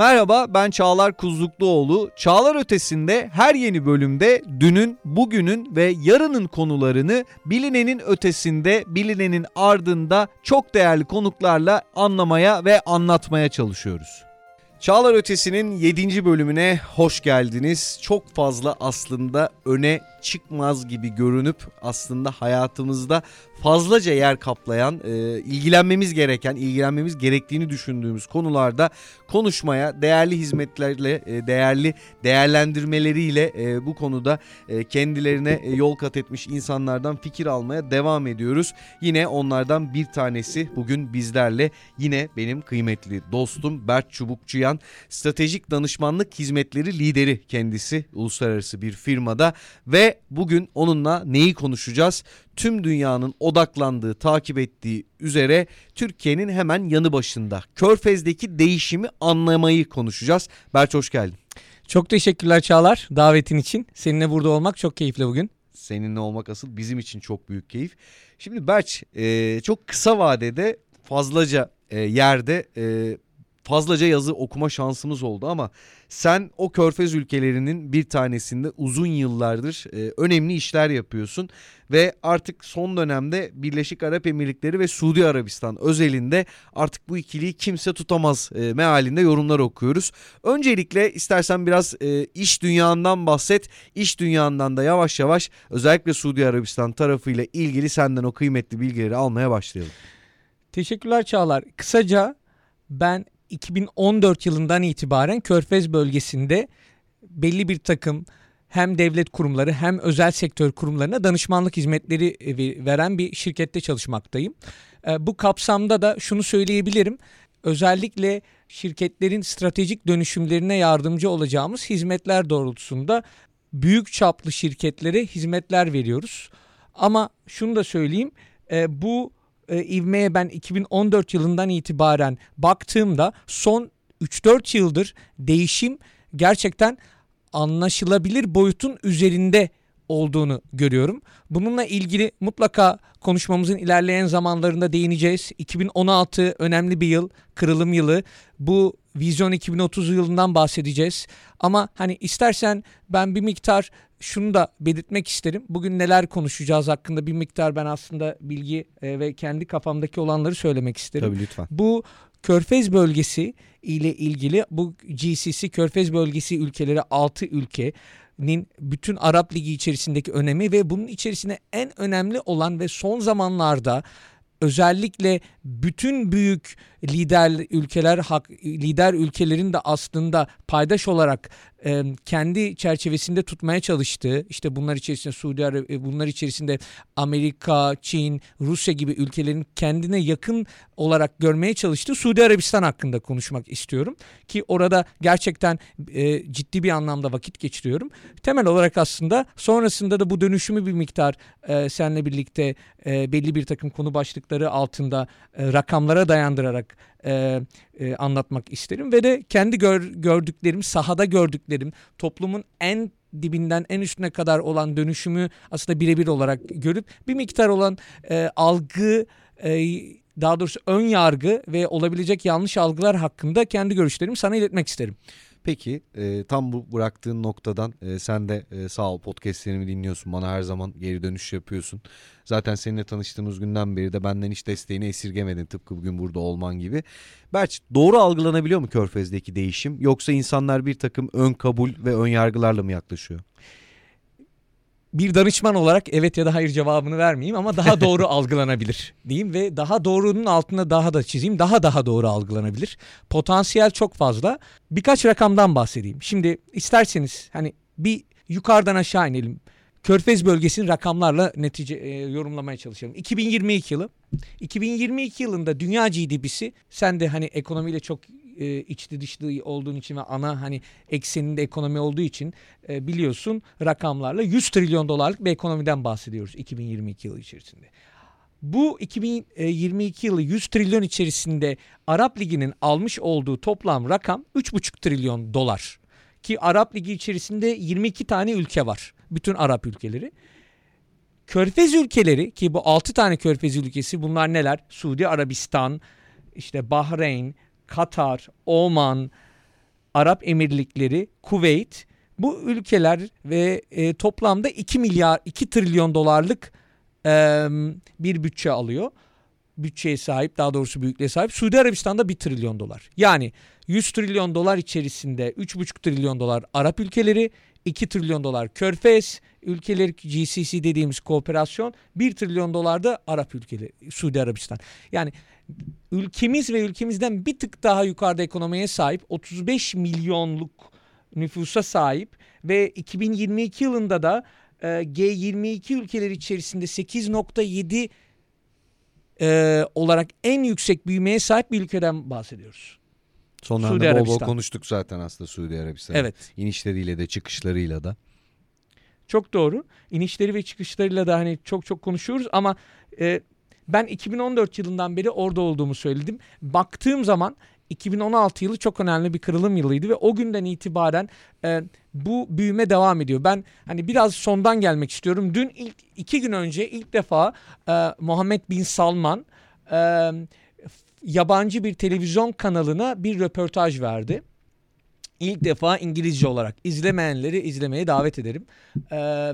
Merhaba ben Çağlar Kuzlukluoğlu. Çağlar Ötesi'nde her yeni bölümde dünün, bugünün ve yarının konularını bilinenin ötesinde, bilinenin ardında çok değerli konuklarla anlamaya ve anlatmaya çalışıyoruz. Çağlar Ötesi'nin 7. bölümüne hoş geldiniz. Çok fazla aslında öne çıkmaz gibi görünüp aslında hayatımızda fazlaca yer kaplayan, e, ilgilenmemiz gereken, ilgilenmemiz gerektiğini düşündüğümüz konularda konuşmaya, değerli hizmetlerle, e, değerli değerlendirmeleriyle e, bu konuda e, kendilerine e, yol kat etmiş insanlardan fikir almaya devam ediyoruz. Yine onlardan bir tanesi bugün bizlerle yine benim kıymetli dostum Bert Çubukçuyan, stratejik danışmanlık hizmetleri lideri kendisi uluslararası bir firmada ve bugün onunla neyi konuşacağız? Tüm dünyanın odaklandığı, takip ettiği üzere Türkiye'nin hemen yanı başında Körfez'deki değişimi anlamayı konuşacağız. Berç hoş geldin. Çok teşekkürler Çağlar davetin için. Seninle burada olmak çok keyifli bugün. Seninle olmak asıl bizim için çok büyük keyif. Şimdi Berç e, çok kısa vadede fazlaca e, yerde e, fazlaca yazı okuma şansımız oldu ama sen o körfez ülkelerinin bir tanesinde uzun yıllardır e, önemli işler yapıyorsun ve artık son dönemde Birleşik Arap Emirlikleri ve Suudi Arabistan özelinde artık bu ikiliyi kimse tutamaz e, mealinde yorumlar okuyoruz. Öncelikle istersen biraz e, iş dünyandan bahset. İş dünyandan da yavaş yavaş özellikle Suudi Arabistan tarafıyla ilgili senden o kıymetli bilgileri almaya başlayalım. Teşekkürler Çağlar. Kısaca ben 2014 yılından itibaren Körfez bölgesinde belli bir takım hem devlet kurumları hem özel sektör kurumlarına danışmanlık hizmetleri e, veren bir şirkette çalışmaktayım. E, bu kapsamda da şunu söyleyebilirim. Özellikle şirketlerin stratejik dönüşümlerine yardımcı olacağımız hizmetler doğrultusunda büyük çaplı şirketlere hizmetler veriyoruz. Ama şunu da söyleyeyim, e, bu e, ivmeye ben 2014 yılından itibaren baktığımda son 3-4 yıldır değişim gerçekten anlaşılabilir boyutun üzerinde olduğunu görüyorum. Bununla ilgili mutlaka konuşmamızın ilerleyen zamanlarında değineceğiz. 2016 önemli bir yıl, kırılım yılı. Bu Vizyon 2030 yılından bahsedeceğiz. Ama hani istersen ben bir miktar şunu da belirtmek isterim. Bugün neler konuşacağız hakkında bir miktar ben aslında bilgi e, ve kendi kafamdaki olanları söylemek isterim. Tabii lütfen. Bu Körfez bölgesi ile ilgili bu GCC Körfez bölgesi ülkeleri 6 ülkenin bütün Arap Ligi içerisindeki önemi ve bunun içerisinde en önemli olan ve son zamanlarda özellikle bütün büyük lider ülkeler hak lider ülkelerin de aslında paydaş olarak e, kendi çerçevesinde tutmaya çalıştığı işte bunlar içerisinde Suudi Arabistan e, bunlar içerisinde Amerika, Çin, Rusya gibi ülkelerin kendine yakın olarak görmeye çalıştığı Suudi Arabistan hakkında konuşmak istiyorum ki orada gerçekten e, ciddi bir anlamda vakit geçiriyorum. Temel olarak aslında sonrasında da bu dönüşümü bir miktar e, seninle birlikte e, belli bir takım konu başlıkları altında e, rakamlara dayandırarak e, e, anlatmak isterim ve de kendi gör, gördüklerim, sahada gördüklerim, toplumun en dibinden en üstüne kadar olan dönüşümü aslında birebir olarak görüp bir miktar olan e, algı e, daha doğrusu ön yargı ve olabilecek yanlış algılar hakkında kendi görüşlerimi sana iletmek isterim. Peki e, tam bu bıraktığın noktadan e, sen de e, sağ ol podcastlerimi dinliyorsun. Bana her zaman geri dönüş yapıyorsun. Zaten seninle tanıştığımız günden beri de benden hiç desteğini esirgemedin tıpkı bugün burada olman gibi. Berç doğru algılanabiliyor mu Körfez'deki değişim yoksa insanlar bir takım ön kabul ve ön yargılarla mı yaklaşıyor? Bir danışman olarak evet ya da hayır cevabını vermeyeyim ama daha doğru algılanabilir diyeyim ve daha doğrunun altına daha da çizeyim. Daha daha doğru algılanabilir. Potansiyel çok fazla. Birkaç rakamdan bahsedeyim. Şimdi isterseniz hani bir yukarıdan aşağı inelim. Körfez bölgesinin rakamlarla netice e, yorumlamaya çalışalım. 2022 yılı. 2022 yılında dünya GDP'si sen de hani ekonomiyle çok e, içli dışlı olduğun için ve ana hani ekseninde ekonomi olduğu için e, biliyorsun rakamlarla 100 trilyon dolarlık bir ekonomiden bahsediyoruz 2022 yılı içerisinde. Bu 2022 yılı 100 trilyon içerisinde Arap Ligi'nin almış olduğu toplam rakam 3,5 trilyon dolar. Ki Arap Ligi içerisinde 22 tane ülke var. Bütün Arap ülkeleri. Körfez ülkeleri ki bu 6 tane Körfez ülkesi bunlar neler? Suudi Arabistan, işte Bahreyn, Katar, Oman, Arap Emirlikleri, Kuveyt bu ülkeler ve e, toplamda 2 milyar 2 trilyon dolarlık e, bir bütçe alıyor. Bütçeye sahip daha doğrusu büyüklüğe sahip. Suudi Arabistan'da 1 trilyon dolar. Yani 100 trilyon dolar içerisinde 3,5 trilyon dolar Arap ülkeleri, 2 trilyon dolar Körfez ülkeleri GCC dediğimiz kooperasyon 1 trilyon dolar da Arap ülkeleri Suudi Arabistan. Yani ülkemiz ve ülkemizden bir tık daha yukarıda ekonomiye sahip 35 milyonluk nüfusa sahip ve 2022 yılında da e, G22 ülkeleri içerisinde 8.7 e, olarak en yüksek büyümeye sahip bir ülkeden bahsediyoruz. Son Suudi anda bol bol konuştuk zaten aslında Suudi Arabistan. Evet. İnişleriyle de çıkışlarıyla da. Çok doğru. İnişleri ve çıkışlarıyla da hani çok çok konuşuyoruz ama e, ben 2014 yılından beri orada olduğumu söyledim. Baktığım zaman 2016 yılı çok önemli bir kırılım yılıydı ve o günden itibaren e, bu büyüme devam ediyor. Ben hani biraz sondan gelmek istiyorum. Dün ilk iki gün önce ilk defa e, Muhammed Bin Salman e, yabancı bir televizyon kanalına bir röportaj verdi. İlk defa İngilizce olarak izlemeyenleri izlemeye davet ederim. Ee,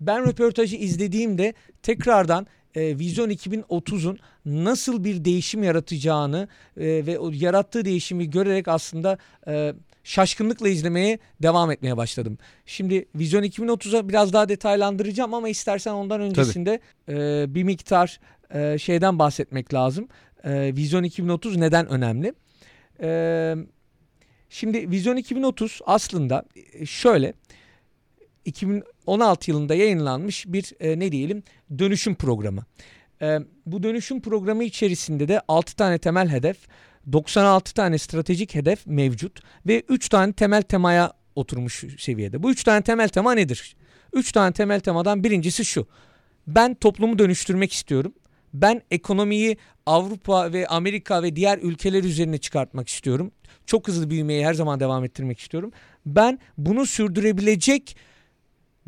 ben röportajı izlediğimde tekrardan e, Vizyon 2030'un nasıl bir değişim yaratacağını e, ve o yarattığı değişimi görerek aslında e, şaşkınlıkla izlemeye devam etmeye başladım. Şimdi Vizyon 2030'a biraz daha detaylandıracağım ama istersen ondan öncesinde e, bir miktar e, şeyden bahsetmek lazım. E, Vizyon 2030 neden önemli? E, şimdi Vizyon 2030 aslında e, şöyle 2016 yılında yayınlanmış bir e, ne diyelim dönüşüm programı. E, bu dönüşüm programı içerisinde de 6 tane temel hedef, 96 tane stratejik hedef mevcut ve 3 tane temel temaya oturmuş seviyede. Bu 3 tane temel tema nedir? 3 tane temel temadan birincisi şu. Ben toplumu dönüştürmek istiyorum. Ben ekonomiyi Avrupa ve Amerika ve diğer ülkeler üzerine çıkartmak istiyorum. Çok hızlı büyümeyi her zaman devam ettirmek istiyorum. Ben bunu sürdürebilecek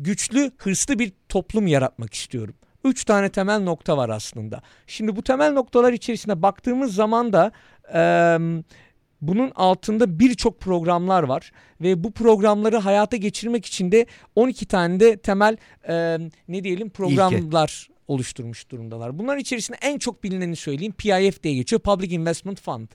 güçlü, hırslı bir toplum yaratmak istiyorum. Üç tane temel nokta var aslında. Şimdi bu temel noktalar içerisine baktığımız zaman da e, bunun altında birçok programlar var ve bu programları hayata geçirmek için de 12 tane de temel e, ne diyelim programlar oluşturmuş durumdalar. Bunların içerisinde en çok bilineni söyleyeyim PIF diye geçiyor Public Investment Fund.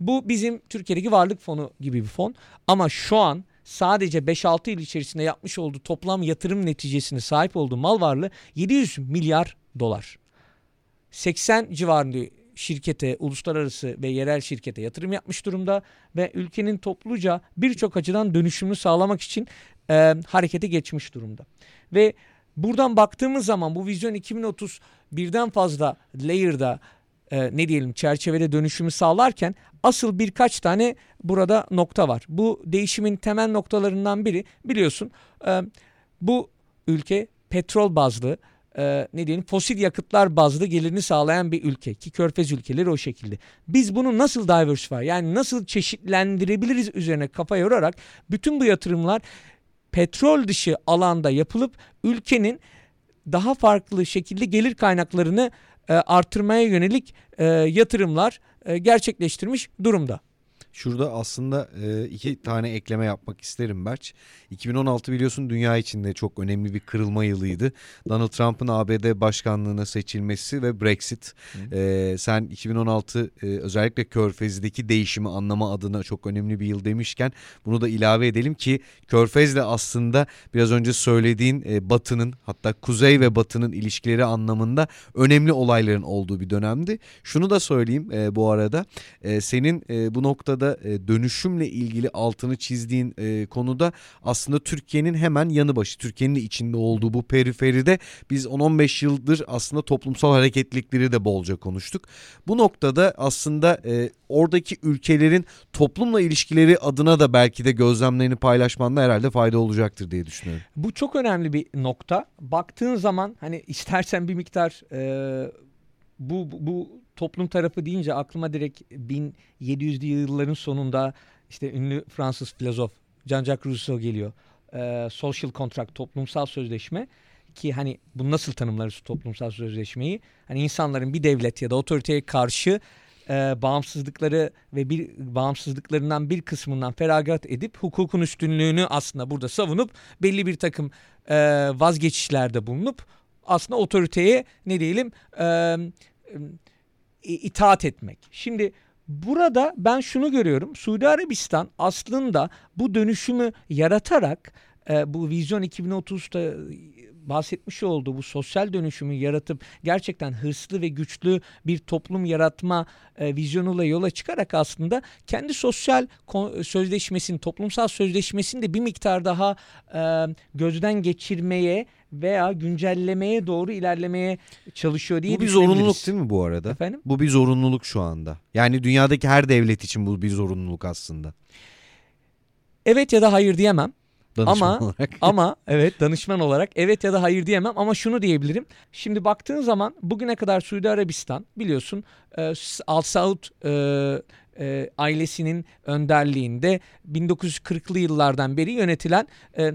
Bu bizim Türkiye'deki varlık fonu gibi bir fon ama şu an sadece 5-6 yıl içerisinde yapmış olduğu toplam yatırım neticesine sahip olduğu mal varlığı 700 milyar dolar. 80 civarında şirkete, uluslararası ve yerel şirkete yatırım yapmış durumda ve ülkenin topluca birçok açıdan dönüşümünü sağlamak için e, harekete geçmiş durumda. Ve buradan baktığımız zaman bu vizyon 2030 birden fazla layer'da e, ne diyelim çerçevede dönüşümü sağlarken asıl birkaç tane burada nokta var. Bu değişimin temel noktalarından biri biliyorsun e, bu ülke petrol bazlı e, ne diyelim fosil yakıtlar bazlı gelirini sağlayan bir ülke ki körfez ülkeleri o şekilde. Biz bunu nasıl diversify yani nasıl çeşitlendirebiliriz üzerine kafa yorarak bütün bu yatırımlar petrol dışı alanda yapılıp ülkenin daha farklı şekilde gelir kaynaklarını artırmaya yönelik e, yatırımlar e, gerçekleştirmiş durumda. Şurada aslında e, iki tane ekleme yapmak isterim Berç. 2016 biliyorsun dünya içinde çok önemli bir kırılma yılıydı. Donald Trump'ın ABD başkanlığına seçilmesi ve Brexit. E, sen 2016 e, özellikle Körfez'deki değişimi anlama adına çok önemli bir yıl demişken bunu da ilave edelim ki Körfez'le aslında biraz önce söylediğin e, Batı'nın hatta Kuzey ve Batı'nın ilişkileri anlamında önemli olayların olduğu bir dönemdi. Şunu da söyleyeyim e, bu arada e, senin e, bu noktada e, dönüşümle ilgili altını çizdiğin e, konuda aslında Türkiye'nin hemen yanı başı Türkiye'nin de içinde olduğu bu periferide biz 10-15 yıldır aslında toplumsal hareketlilikleri de bolca konuştuk. Bu noktada aslında e, oradaki ülkelerin toplumla ilişkileri adına da belki de gözlemlerini paylaşmanda herhalde fayda olacaktır diye düşünüyorum. Bu çok önemli bir nokta. Baktığın zaman hani istersen bir miktar e, bu, bu toplum tarafı deyince aklıma direkt 1700'lü yılların sonunda işte ünlü Fransız filozof Jean-Jacques Rousseau geliyor. E, social contract, toplumsal sözleşme ki hani bu nasıl tanımlarız toplumsal sözleşmeyi? Hani insanların bir devlet ya da otoriteye karşı e, bağımsızlıkları ve bir bağımsızlıklarından bir kısmından feragat edip hukukun üstünlüğünü aslında burada savunup belli bir takım e, vazgeçişlerde bulunup aslında otoriteye ne diyelim e, itaat etmek. Şimdi burada ben şunu görüyorum. Suudi Arabistan aslında bu dönüşümü yaratarak e, bu Vizyon 2030'da bahsetmiş olduğu bu sosyal dönüşümü yaratıp gerçekten hırslı ve güçlü bir toplum yaratma e, vizyonuyla yola çıkarak aslında kendi sosyal sözleşmesini, toplumsal sözleşmesini de bir miktar daha e, gözden geçirmeye veya güncellemeye doğru ilerlemeye çalışıyor diye Bu bir zorunluluk değil mi bu arada? Efendim? Bu bir zorunluluk şu anda. Yani dünyadaki her devlet için bu bir zorunluluk aslında. Evet ya da hayır diyemem. Danışman ama olarak. ama evet danışman olarak evet ya da hayır diyemem ama şunu diyebilirim. Şimdi baktığın zaman bugüne kadar Suudi Arabistan biliyorsun e, Al Saud e, e, ailesinin önderliğinde 1940'lı yıllardan beri yönetilen e,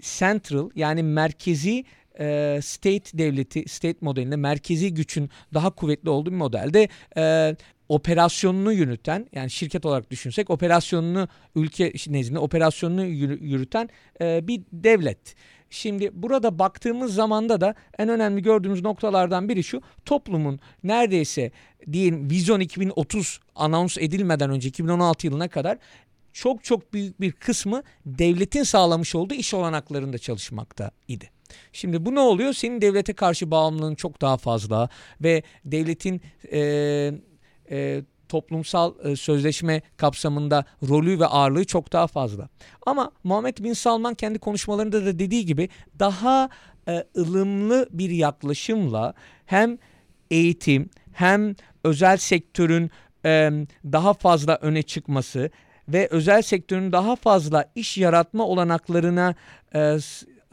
Central yani merkezi e, state devleti, state modelinde merkezi gücün daha kuvvetli olduğu bir modelde e, operasyonunu yürüten yani şirket olarak düşünsek operasyonunu ülke nezdinde operasyonunu yürüten e, bir devlet. Şimdi burada baktığımız zamanda da en önemli gördüğümüz noktalardan biri şu toplumun neredeyse diyelim Vizyon 2030 anons edilmeden önce 2016 yılına kadar çok çok büyük bir kısmı devletin sağlamış olduğu iş olanaklarında çalışmakta idi. Şimdi bu ne oluyor? Senin devlete karşı bağımlılığın çok daha fazla ve devletin e, e, toplumsal e, sözleşme kapsamında rolü ve ağırlığı çok daha fazla. Ama Muhammed Bin Salman kendi konuşmalarında da dediği gibi daha e, ılımlı bir yaklaşımla hem eğitim hem özel sektörün e, daha fazla öne çıkması ve özel sektörün daha fazla iş yaratma olanaklarına e,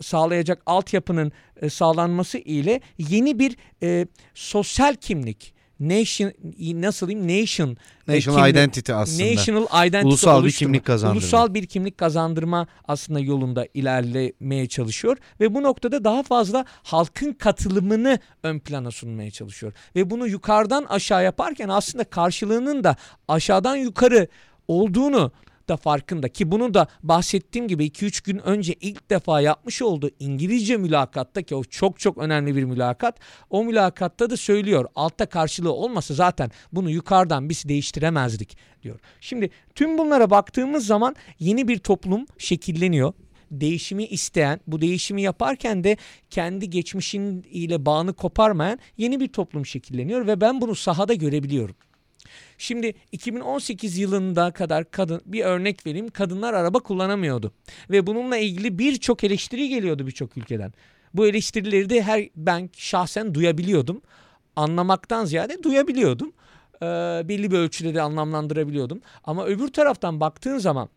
sağlayacak altyapının e, sağlanması ile yeni bir e, sosyal kimlik nation nasıl diyeyim nation e, national kimlik, identity aslında. National identity ulusal bir kimlik kazandırma. Ulusal bir kimlik kazandırma aslında yolunda ilerlemeye çalışıyor ve bu noktada daha fazla halkın katılımını ön plana sunmaya çalışıyor. Ve bunu yukarıdan aşağı yaparken aslında karşılığının da aşağıdan yukarı olduğunu da farkında ki bunu da bahsettiğim gibi 2-3 gün önce ilk defa yapmış olduğu İngilizce mülakatta ki o çok çok önemli bir mülakat o mülakatta da söylüyor altta karşılığı olmasa zaten bunu yukarıdan biz değiştiremezdik diyor. Şimdi tüm bunlara baktığımız zaman yeni bir toplum şekilleniyor değişimi isteyen, bu değişimi yaparken de kendi geçmişin ile bağını koparmayan yeni bir toplum şekilleniyor ve ben bunu sahada görebiliyorum. Şimdi 2018 yılında kadar kadın bir örnek vereyim kadınlar araba kullanamıyordu ve bununla ilgili birçok eleştiri geliyordu birçok ülkeden. Bu eleştirileri de her ben şahsen duyabiliyordum. Anlamaktan ziyade duyabiliyordum. Ee, belli bir ölçüde de anlamlandırabiliyordum. Ama öbür taraftan baktığın zaman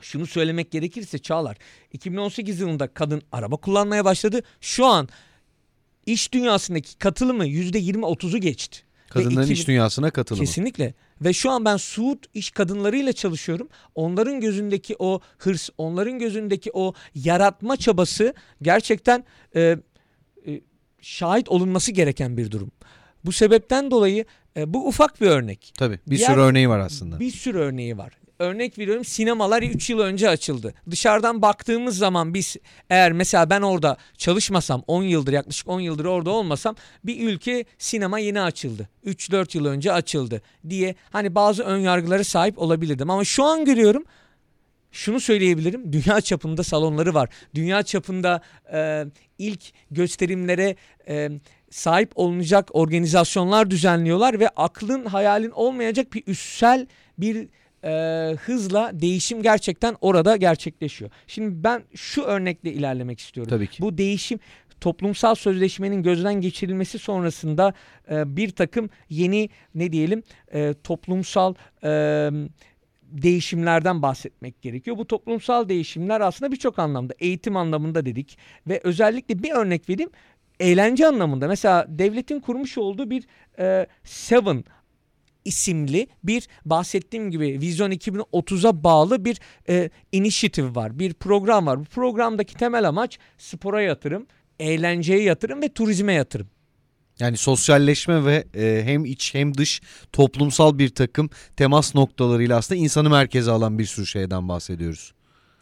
şunu söylemek gerekirse Çağlar 2018 yılında kadın araba kullanmaya başladı. Şu an iş dünyasındaki katılımı %20-30'u geçti. Kadınların iş dünyasına katılımı. Kesinlikle. Ve şu an ben Suud iş kadınlarıyla çalışıyorum. Onların gözündeki o hırs, onların gözündeki o yaratma çabası gerçekten e, e, şahit olunması gereken bir durum. Bu sebepten dolayı e, bu ufak bir örnek. Tabii bir sürü örneği var aslında. Bir sürü örneği var örnek veriyorum sinemalar 3 yıl önce açıldı. Dışarıdan baktığımız zaman biz eğer mesela ben orada çalışmasam 10 yıldır yaklaşık 10 yıldır orada olmasam bir ülke sinema yeni açıldı. 3-4 yıl önce açıldı diye hani bazı ön yargıları sahip olabilirdim. Ama şu an görüyorum şunu söyleyebilirim. Dünya çapında salonları var. Dünya çapında e, ilk gösterimlere e, sahip olunacak organizasyonlar düzenliyorlar ve aklın hayalin olmayacak bir üssel bir e, hızla değişim gerçekten orada gerçekleşiyor. Şimdi ben şu örnekle ilerlemek istiyorum. Tabii ki. Bu değişim toplumsal sözleşmenin gözden geçirilmesi sonrasında e, bir takım yeni ne diyelim e, toplumsal e, değişimlerden bahsetmek gerekiyor. Bu toplumsal değişimler aslında birçok anlamda eğitim anlamında dedik ve özellikle bir örnek vereyim eğlence anlamında mesela devletin kurmuş olduğu bir e, Seven isimli bir bahsettiğim gibi Vizyon 2030'a bağlı bir e, inisiyatif var. Bir program var. Bu programdaki temel amaç spora yatırım, eğlenceye yatırım ve turizme yatırım. Yani sosyalleşme ve e, hem iç hem dış toplumsal bir takım temas noktalarıyla aslında insanı merkeze alan bir sürü şeyden bahsediyoruz.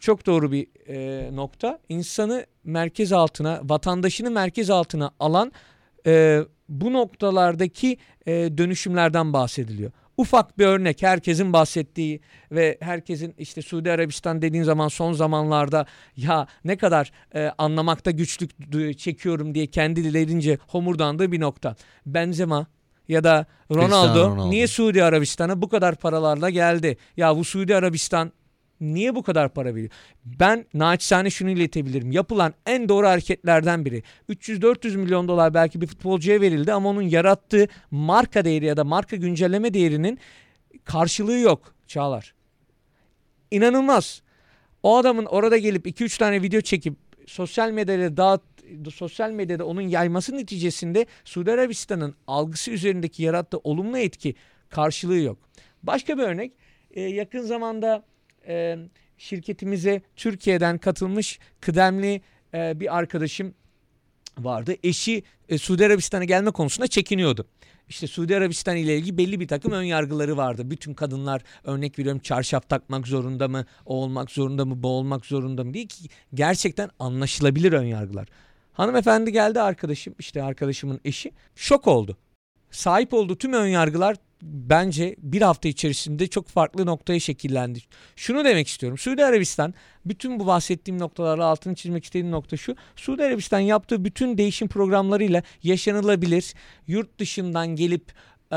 Çok doğru bir e, nokta. İnsanı merkez altına, vatandaşını merkez altına alan e, bu noktalardaki e, dönüşümlerden bahsediliyor. Ufak bir örnek herkesin bahsettiği ve herkesin işte Suudi Arabistan dediğin zaman son zamanlarda ya ne kadar e, anlamakta güçlük çekiyorum diye kendi dilerince homurdandığı bir nokta. Benzema ya da Ronaldo, Ronaldo. niye Suudi Arabistan'a bu kadar paralarla geldi? Ya bu Suudi Arabistan niye bu kadar para veriyor? Ben naçizane şunu iletebilirim. Yapılan en doğru hareketlerden biri. 300-400 milyon dolar belki bir futbolcuya verildi ama onun yarattığı marka değeri ya da marka güncelleme değerinin karşılığı yok Çağlar. İnanılmaz. O adamın orada gelip 2-3 tane video çekip sosyal medyada dağıt sosyal medyada onun yayması neticesinde Suudi Arabistan'ın algısı üzerindeki yarattığı olumlu etki karşılığı yok. Başka bir örnek e, yakın zamanda e, şirketimize Türkiye'den katılmış kıdemli e, bir arkadaşım vardı. Eşi e, Suudi Arabistan'a gelme konusunda çekiniyordu. İşte Suudi Arabistan ile ilgili belli bir takım ön yargıları vardı. Bütün kadınlar örnek veriyorum çarşaf takmak zorunda mı, o olmak zorunda mı, bu olmak zorunda mı diye ki gerçekten anlaşılabilir ön yargılar. Hanımefendi geldi arkadaşım işte arkadaşımın eşi şok oldu. Sahip olduğu tüm ön yargılar bence bir hafta içerisinde çok farklı noktaya şekillendi. Şunu demek istiyorum. Suudi Arabistan bütün bu bahsettiğim noktalarla altını çizmek istediğim nokta şu. Suudi Arabistan yaptığı bütün değişim programlarıyla yaşanılabilir, yurt dışından gelip e,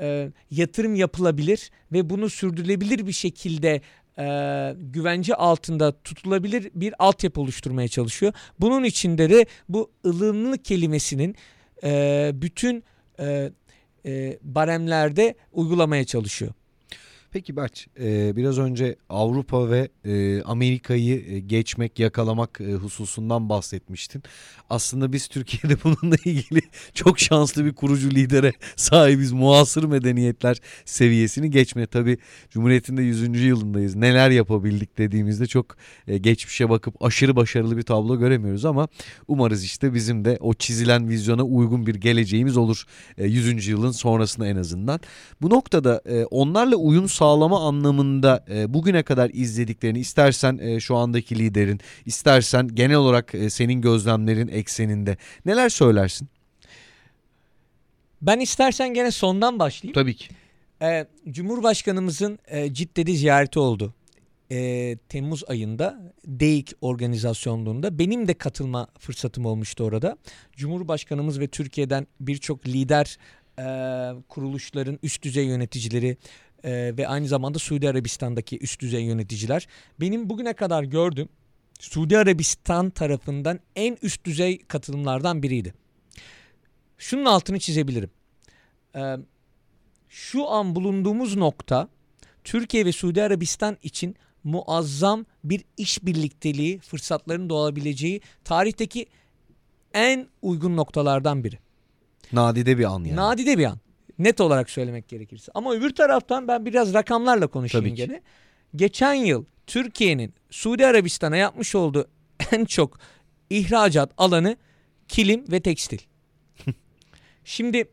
e, yatırım yapılabilir ve bunu sürdürülebilir bir şekilde e, güvence altında tutulabilir bir altyapı oluşturmaya çalışıyor. Bunun içinde de bu ılımlı kelimesinin e, bütün e, baremlerde uygulamaya çalışıyor. Peki Berç, e, biraz önce Avrupa ve e, Amerika'yı e, geçmek, yakalamak hususundan bahsetmiştin. Aslında biz Türkiye'de bununla ilgili çok şanslı bir kurucu lidere sahibiz. Muasır medeniyetler seviyesini geçme. Tabii Cumhuriyet'in de 100. yılındayız. Neler yapabildik dediğimizde çok geçmişe bakıp aşırı başarılı bir tablo göremiyoruz ama umarız işte bizim de o çizilen vizyona uygun bir geleceğimiz olur e, 100. yılın sonrasında en azından. Bu noktada onlarla uyum sağlama anlamında e, bugüne kadar izlediklerini istersen e, şu andaki liderin istersen genel olarak e, senin gözlemlerin ekseninde neler söylersin? Ben istersen gene sondan başlayayım. Tabii ki. Ee, Cumhurbaşkanımızın e, Cidde'de ziyareti oldu. Ee, Temmuz ayında DEİK organizasyonluğunda benim de katılma fırsatım olmuştu orada. Cumhurbaşkanımız ve Türkiye'den birçok lider e, kuruluşların üst düzey yöneticileri e, ve aynı zamanda Suudi Arabistan'daki üst düzey yöneticiler benim bugüne kadar gördüğüm Suudi Arabistan tarafından en üst düzey katılımlardan biriydi. Şunun altını çizebilirim. Ee, şu an bulunduğumuz nokta Türkiye ve Suudi Arabistan için muazzam bir iş birlikteliği fırsatların doğabileceği tarihteki en uygun noktalardan biri. Nadide bir an yani. Nadide bir an. Net olarak söylemek gerekirse. Ama öbür taraftan ben biraz rakamlarla konuşayım Tabii ki. gene. Geçen yıl Türkiye'nin Suudi Arabistan'a yapmış olduğu en çok ihracat alanı kilim ve tekstil. Şimdi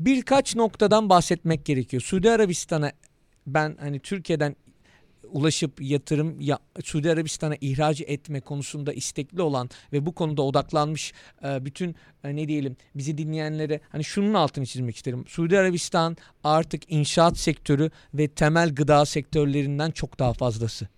birkaç noktadan bahsetmek gerekiyor. Suudi Arabistan'a ben hani Türkiye'den ulaşıp yatırım ya, Suudi Arabistan'a ihraç etme konusunda istekli olan ve bu konuda odaklanmış e, bütün e, ne diyelim bizi dinleyenlere hani şunun altını çizmek isterim. Suudi Arabistan artık inşaat sektörü ve temel gıda sektörlerinden çok daha fazlası.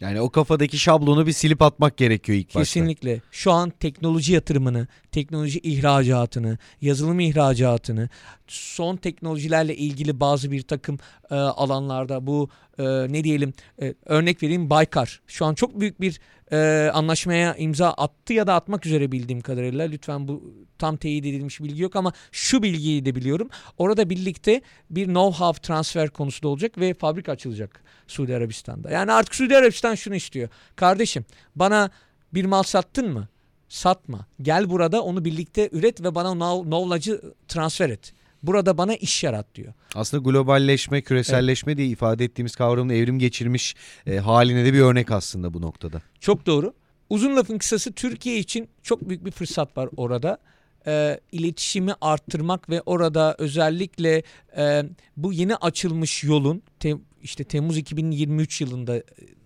Yani o kafadaki şablonu bir silip atmak gerekiyor ilk başta. Kesinlikle. Şu an teknoloji yatırımını, teknoloji ihracatını, yazılım ihracatını, son teknolojilerle ilgili bazı bir takım e, alanlarda bu e, ne diyelim e, örnek vereyim Baykar. Şu an çok büyük bir e, anlaşmaya imza attı ya da atmak üzere bildiğim kadarıyla. Lütfen bu tam teyit edilmiş bilgi yok ama şu bilgiyi de biliyorum. Orada birlikte bir know-how transfer konusu da olacak ve fabrika açılacak Suudi Arabistan'da. Yani artık Suudi Arabistan şunu istiyor. Kardeşim bana bir mal sattın mı? Satma. Gel burada onu birlikte üret ve bana know- knowledge'ı transfer et. Burada bana iş yarat diyor. Aslında globalleşme, küreselleşme diye ifade ettiğimiz kavramın evrim geçirmiş e, haline de bir örnek aslında bu noktada. Çok doğru. Uzun lafın kısası Türkiye için çok büyük bir fırsat var orada. e, iletişimi arttırmak ve orada özellikle e, bu yeni açılmış yolun te, işte Temmuz 2023 yılında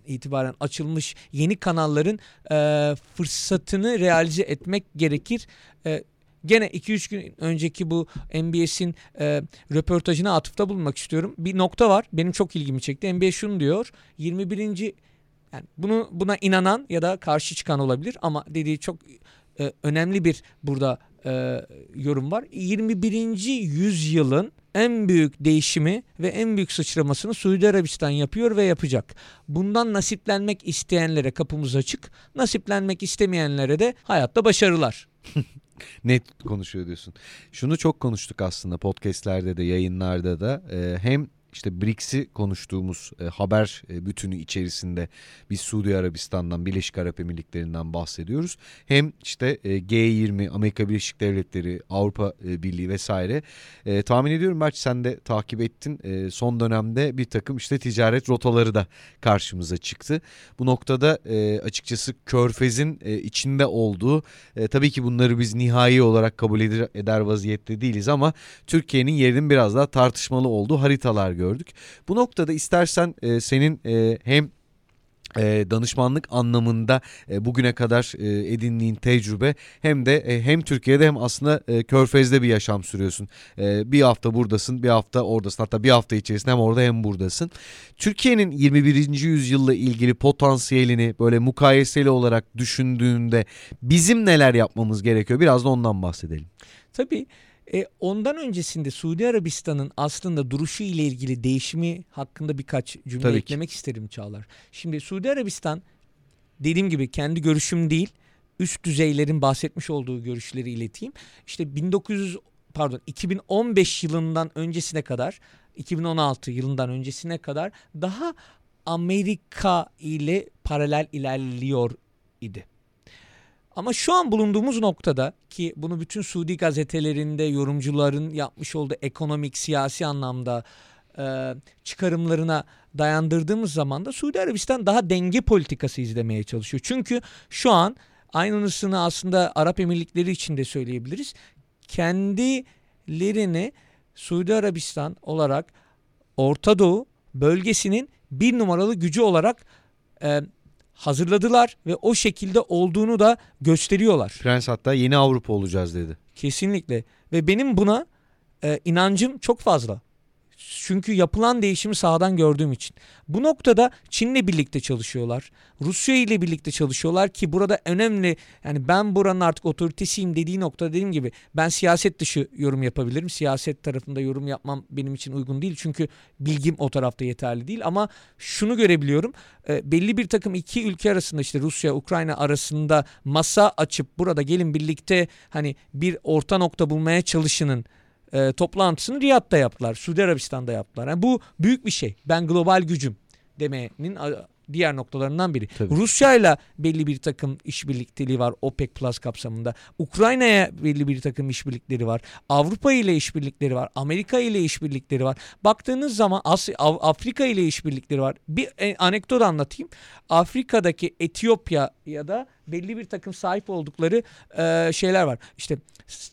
itibaren açılmış yeni kanalların e, fırsatını realize etmek gerekir. E, gene 2-3 gün önceki bu MBS'in e, röportajına atıfta bulunmak istiyorum. Bir nokta var benim çok ilgimi çekti. MBS şunu diyor 21. Yani bunu buna inanan ya da karşı çıkan olabilir ama dediği çok e, önemli bir burada e, yorum var. 21. yüzyılın en büyük değişimi ve en büyük sıçramasını Suudi Arabistan yapıyor ve yapacak. Bundan nasiplenmek isteyenlere kapımız açık, nasiplenmek istemeyenlere de hayatta başarılar. Net konuşuyor diyorsun. Şunu çok konuştuk aslında podcastlerde de yayınlarda da ee, hem işte BRICS'i konuştuğumuz e, haber e, bütünü içerisinde biz Suudi Arabistan'dan, Birleşik Arap Emirlikleri'nden bahsediyoruz. Hem işte e, G20, Amerika Birleşik Devletleri, Avrupa e, Birliği vesaire. E, tahmin ediyorum belki sen de takip ettin. E, son dönemde bir takım işte ticaret rotaları da karşımıza çıktı. Bu noktada e, açıkçası Körfez'in e, içinde olduğu e, tabii ki bunları biz nihai olarak kabul eder, eder vaziyette değiliz ama Türkiye'nin yerinin biraz daha tartışmalı olduğu haritalar gördük. Bu noktada istersen e, senin e, hem e, danışmanlık anlamında e, bugüne kadar e, edindiğin tecrübe hem de e, hem Türkiye'de hem aslında e, Körfez'de bir yaşam sürüyorsun. E, bir hafta buradasın, bir hafta oradasın. Hatta bir hafta içerisinde hem orada hem buradasın. Türkiye'nin 21. yüzyılla ilgili potansiyelini böyle mukayeseli olarak düşündüğünde bizim neler yapmamız gerekiyor? Biraz da ondan bahsedelim. Tabii e, ondan öncesinde Suudi Arabistan'ın aslında duruşu ile ilgili değişimi hakkında birkaç cümle Tabii eklemek ki. isterim Çağlar. Şimdi Suudi Arabistan dediğim gibi kendi görüşüm değil üst düzeylerin bahsetmiş olduğu görüşleri ileteyim. İşte 1900 pardon 2015 yılından öncesine kadar 2016 yılından öncesine kadar daha Amerika ile paralel ilerliyor idi. Ama şu an bulunduğumuz noktada ki bunu bütün Suudi gazetelerinde yorumcuların yapmış olduğu ekonomik, siyasi anlamda e, çıkarımlarına dayandırdığımız zaman da Suudi Arabistan daha denge politikası izlemeye çalışıyor. Çünkü şu an aynısını aslında Arap Emirlikleri için de söyleyebiliriz. Kendilerini Suudi Arabistan olarak Orta Doğu bölgesinin bir numaralı gücü olarak e, hazırladılar ve o şekilde olduğunu da gösteriyorlar. Prens hatta yeni Avrupa olacağız dedi. Kesinlikle ve benim buna e, inancım çok fazla. Çünkü yapılan değişimi sahadan gördüğüm için. Bu noktada Çin'le birlikte çalışıyorlar. Rusya ile birlikte çalışıyorlar ki burada önemli yani ben buranın artık otoritesiyim dediği nokta dediğim gibi ben siyaset dışı yorum yapabilirim. Siyaset tarafında yorum yapmam benim için uygun değil. Çünkü bilgim o tarafta yeterli değil ama şunu görebiliyorum. E, belli bir takım iki ülke arasında işte Rusya Ukrayna arasında masa açıp burada gelin birlikte hani bir orta nokta bulmaya çalışının e, toplantısını Riyad'da yaptılar. Suudi Arabistan'da yaptılar. Yani bu büyük bir şey. Ben global gücüm demenin diğer noktalarından biri. Rusya ile belli bir takım işbirlikteliği var OPEC Plus kapsamında. Ukrayna'ya belli bir takım işbirlikleri var. Avrupa ile işbirlikleri var. Amerika ile işbirlikleri var. Baktığınız zaman Asya, Afrika ile işbirlikleri var. Bir e, anekdot anlatayım. Afrika'daki Etiyopya ya da belli bir takım sahip oldukları e, şeyler var. İşte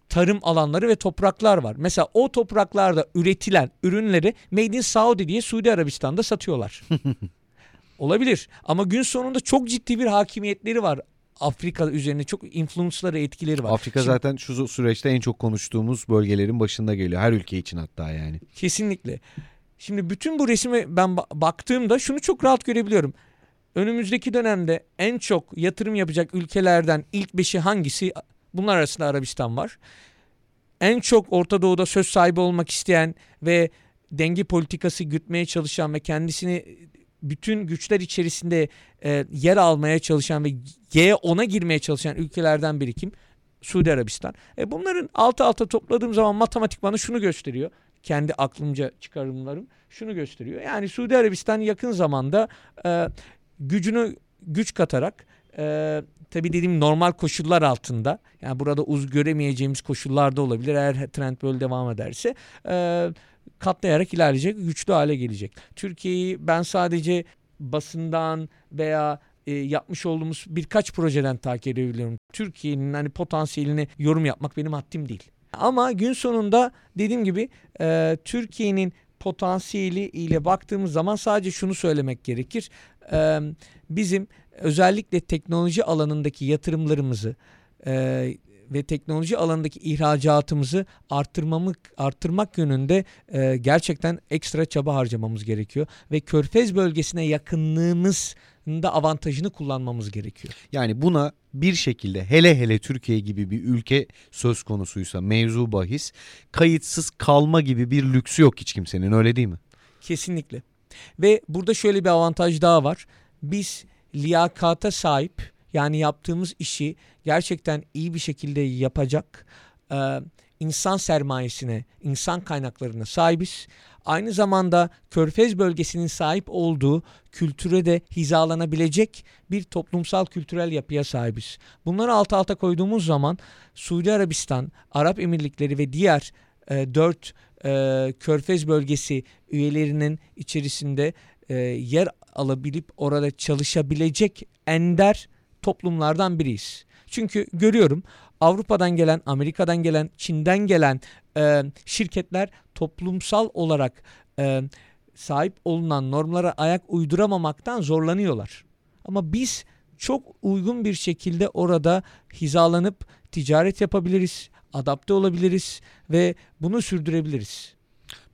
tarım alanları ve topraklar var. Mesela o topraklarda üretilen ürünleri Made in Saudi diye Suudi Arabistan'da satıyorlar. Olabilir ama gün sonunda çok ciddi bir hakimiyetleri var. Afrika üzerine çok influence'ları etkileri var. Afrika Şimdi, zaten şu süreçte en çok konuştuğumuz bölgelerin başında geliyor. Her ülke için hatta yani. Kesinlikle. Şimdi bütün bu resime ben baktığımda şunu çok rahat görebiliyorum. Önümüzdeki dönemde en çok yatırım yapacak ülkelerden ilk beşi hangisi? Bunlar arasında Arabistan var. En çok Orta Doğu'da söz sahibi olmak isteyen ve denge politikası gütmeye çalışan ve kendisini bütün güçler içerisinde e, yer almaya çalışan ve G'ye ona girmeye çalışan ülkelerden biri kim? Suudi Arabistan. E bunların altı alta topladığım zaman matematik bana şunu gösteriyor. Kendi aklımca çıkarımlarım şunu gösteriyor. Yani Suudi Arabistan yakın zamanda e, gücünü güç katarak e, tabi dediğim normal koşullar altında yani burada uz göremeyeceğimiz koşullarda olabilir eğer trend böyle devam ederse e, katlayarak ilerleyecek, güçlü hale gelecek. Türkiye'yi ben sadece basından veya e, yapmış olduğumuz birkaç projeden takip edebiliyorum. Türkiye'nin hani potansiyelini yorum yapmak benim haddim değil. Ama gün sonunda dediğim gibi e, Türkiye'nin potansiyeli ile baktığımız zaman sadece şunu söylemek gerekir. E, bizim özellikle teknoloji alanındaki yatırımlarımızı e, ve teknoloji alanındaki ihracatımızı arttırmamı, arttırmak yönünde e, gerçekten ekstra çaba harcamamız gerekiyor. Ve Körfez bölgesine yakınlığımız da avantajını kullanmamız gerekiyor. Yani buna bir şekilde hele hele Türkiye gibi bir ülke söz konusuysa mevzu bahis kayıtsız kalma gibi bir lüksü yok hiç kimsenin öyle değil mi? Kesinlikle. Ve burada şöyle bir avantaj daha var. Biz liyakata sahip yani yaptığımız işi gerçekten iyi bir şekilde yapacak e, insan sermayesine, insan kaynaklarına sahibiz. Aynı zamanda Körfez bölgesinin sahip olduğu kültüre de hizalanabilecek bir toplumsal kültürel yapıya sahibiz. Bunları alt alta koyduğumuz zaman Suudi Arabistan, Arap Emirlikleri ve diğer e, dört e, Körfez bölgesi üyelerinin içerisinde e, yer alabilip orada çalışabilecek ender toplumlardan biriyiz. Çünkü görüyorum Avrupa'dan gelen, Amerika'dan gelen, Çin'den gelen e, şirketler toplumsal olarak e, sahip olunan normlara ayak uyduramamaktan zorlanıyorlar. Ama biz çok uygun bir şekilde orada hizalanıp ticaret yapabiliriz, adapte olabiliriz ve bunu sürdürebiliriz.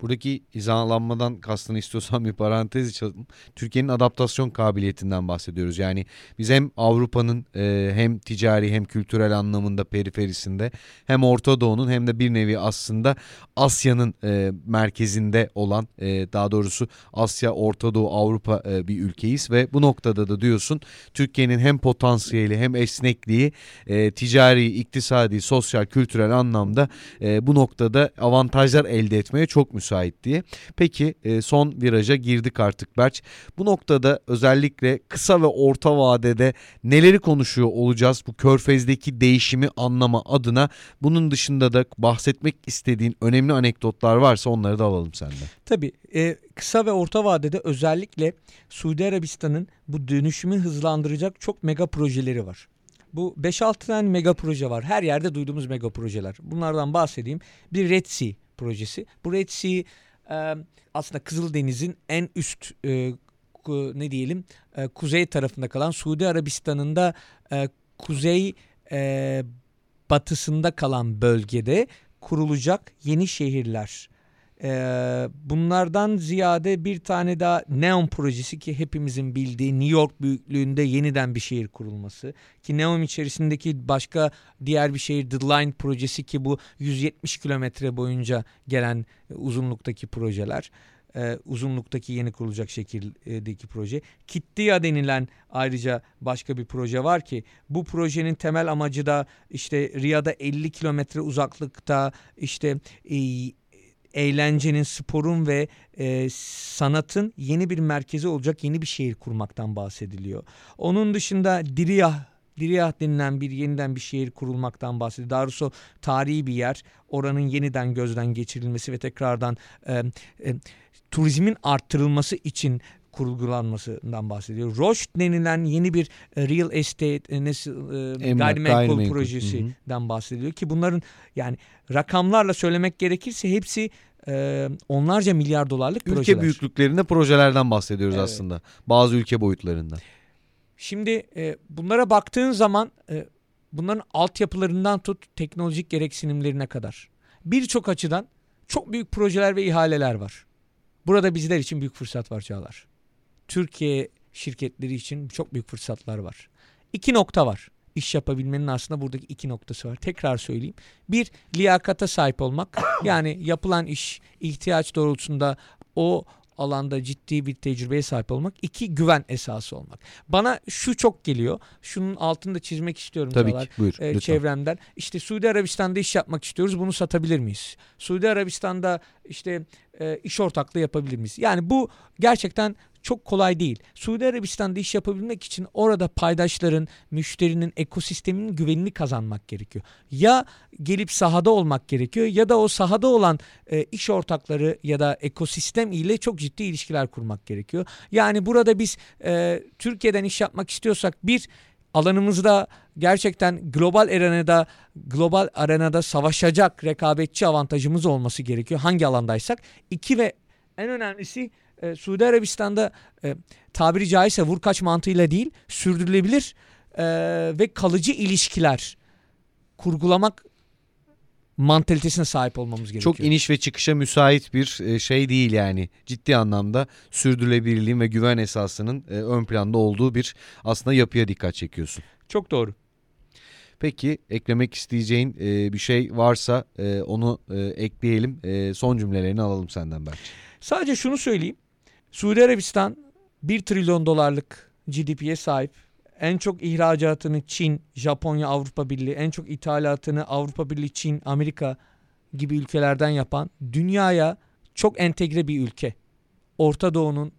Buradaki hizalanmadan kastını istiyorsan bir parantez açalım. Türkiye'nin adaptasyon kabiliyetinden bahsediyoruz. Yani biz hem Avrupa'nın e, hem ticari hem kültürel anlamında periferisinde hem Orta Doğu'nun hem de bir nevi aslında Asya'nın e, merkezinde olan e, daha doğrusu Asya, Orta Doğu, Avrupa e, bir ülkeyiz ve bu noktada da diyorsun Türkiye'nin hem potansiyeli hem esnekliği e, ticari, iktisadi, sosyal, kültürel anlamda e, bu noktada avantajlar elde etmeye çok müsait müsait diye. Peki e, son viraja girdik artık Berç. Bu noktada özellikle kısa ve orta vadede neleri konuşuyor olacağız bu körfezdeki değişimi anlama adına. Bunun dışında da bahsetmek istediğin önemli anekdotlar varsa onları da alalım senden. Tabii e, kısa ve orta vadede özellikle Suudi Arabistan'ın bu dönüşümü hızlandıracak çok mega projeleri var. Bu 5-6 tane mega proje var. Her yerde duyduğumuz mega projeler. Bunlardan bahsedeyim. Bir Red Sea projesi. Bu Red Sea e, aslında Kızıldeniz'in en üst e, ne diyelim e, kuzey tarafında kalan Suudi Arabistan'ın da e, kuzey e, batısında kalan bölgede kurulacak yeni şehirler ee, bunlardan ziyade bir tane daha Neom projesi ki hepimizin bildiği New York büyüklüğünde yeniden bir şehir kurulması. Ki Neom içerisindeki başka diğer bir şehir The Line projesi ki bu 170 kilometre boyunca gelen uzunluktaki projeler. Ee, uzunluktaki yeni kurulacak şekildeki proje. Kittia denilen ayrıca başka bir proje var ki bu projenin temel amacı da işte Riyad'a 50 kilometre uzaklıkta işte e, eğlencenin, sporun ve e, sanatın yeni bir merkezi olacak yeni bir şehir kurmaktan bahsediliyor. Onun dışında Diriyah Diriyah denilen bir yeniden bir şehir kurulmaktan bahsediyor. Doğrusu tarihi bir yer. Oranın yeniden gözden geçirilmesi ve tekrardan e, e, turizmin arttırılması için kurgulanmasından bahsediyor. Roche denilen yeni bir e, real estate e, e, gayrimenkul projesinden bahsediyor ki bunların yani rakamlarla söylemek gerekirse hepsi e, onlarca milyar dolarlık ülke projeler. Ülke büyüklüklerinde projelerden bahsediyoruz evet. aslında. Bazı ülke boyutlarından. Şimdi e, bunlara baktığın zaman e, bunların altyapılarından tut teknolojik gereksinimlerine kadar birçok açıdan çok büyük projeler ve ihaleler var. Burada bizler için büyük fırsat var Çağlar. Türkiye şirketleri için çok büyük fırsatlar var. İki nokta var. İş yapabilmenin aslında buradaki iki noktası var. Tekrar söyleyeyim. Bir, liyakata sahip olmak. Yani yapılan iş ihtiyaç doğrultusunda o alanda ciddi bir tecrübeye sahip olmak. İki güven esası olmak. Bana şu çok geliyor. Şunun altında çizmek istiyorum. Tabii ki buyur. E, çevremden. İşte Suudi Arabistan'da iş yapmak istiyoruz. Bunu satabilir miyiz? Suudi Arabistan'da işte e, iş ortaklığı yapabilir miyiz? Yani bu gerçekten çok kolay değil. Suudi Arabistan'da iş yapabilmek için orada paydaşların, müşterinin, ekosisteminin güvenini kazanmak gerekiyor. Ya gelip sahada olmak gerekiyor ya da o sahada olan e, iş ortakları ya da ekosistem ile çok ciddi ilişkiler kurmak gerekiyor. Yani burada biz e, Türkiye'den iş yapmak istiyorsak bir alanımızda gerçekten global arenada global arenada savaşacak rekabetçi avantajımız olması gerekiyor hangi alandaysak. İki ve en önemlisi e, Suudi Arabistan'da e, tabiri caizse vur kaç mantığıyla değil sürdürülebilir e, ve kalıcı ilişkiler kurgulamak mantalitesine sahip olmamız gerekiyor. Çok iniş ve çıkışa müsait bir e, şey değil yani. Ciddi anlamda sürdürülebilirliğin ve güven esasının e, ön planda olduğu bir aslında yapıya dikkat çekiyorsun. Çok doğru. Peki eklemek isteyeceğin e, bir şey varsa e, onu e, ekleyelim. E, son cümlelerini alalım senden belki. Sadece şunu söyleyeyim. Suudi Arabistan 1 trilyon dolarlık GDP'ye sahip. En çok ihracatını Çin, Japonya, Avrupa Birliği, en çok ithalatını Avrupa Birliği, Çin, Amerika gibi ülkelerden yapan dünyaya çok entegre bir ülke. Orta Doğu'nun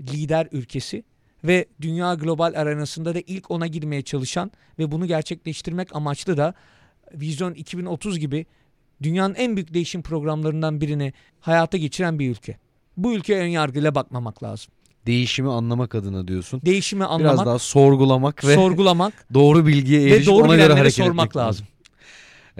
lider ülkesi ve dünya global arenasında da ilk ona girmeye çalışan ve bunu gerçekleştirmek amaçlı da Vizyon 2030 gibi dünyanın en büyük değişim programlarından birini hayata geçiren bir ülke. Bu ülkeye ön yargıyla bakmamak lazım. Değişimi anlamak adına diyorsun. Değişimi Biraz anlamak, daha sorgulamak ve sorgulamak doğru bilgiye ve erişip doğru ona göre hareket sormak etmek lazım.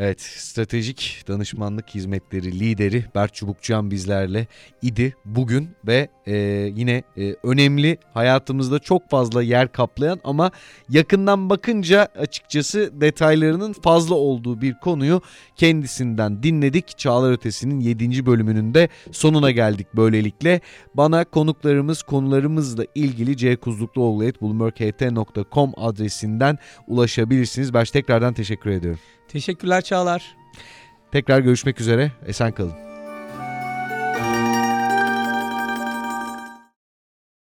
Evet, stratejik danışmanlık hizmetleri lideri Berk Çubukçuyan bizlerle idi bugün ve e, yine e, önemli hayatımızda çok fazla yer kaplayan ama yakından bakınca açıkçası detaylarının fazla olduğu bir konuyu kendisinden dinledik. Çağlar Ötesi'nin 7. bölümünün de sonuna geldik böylelikle. Bana konuklarımız konularımızla ilgili ckuzlukluoğlu.bloomberg.ht.com adresinden ulaşabilirsiniz. Ben tekrardan teşekkür ediyorum. Teşekkürler Çağlar. Tekrar görüşmek üzere. Esen kalın.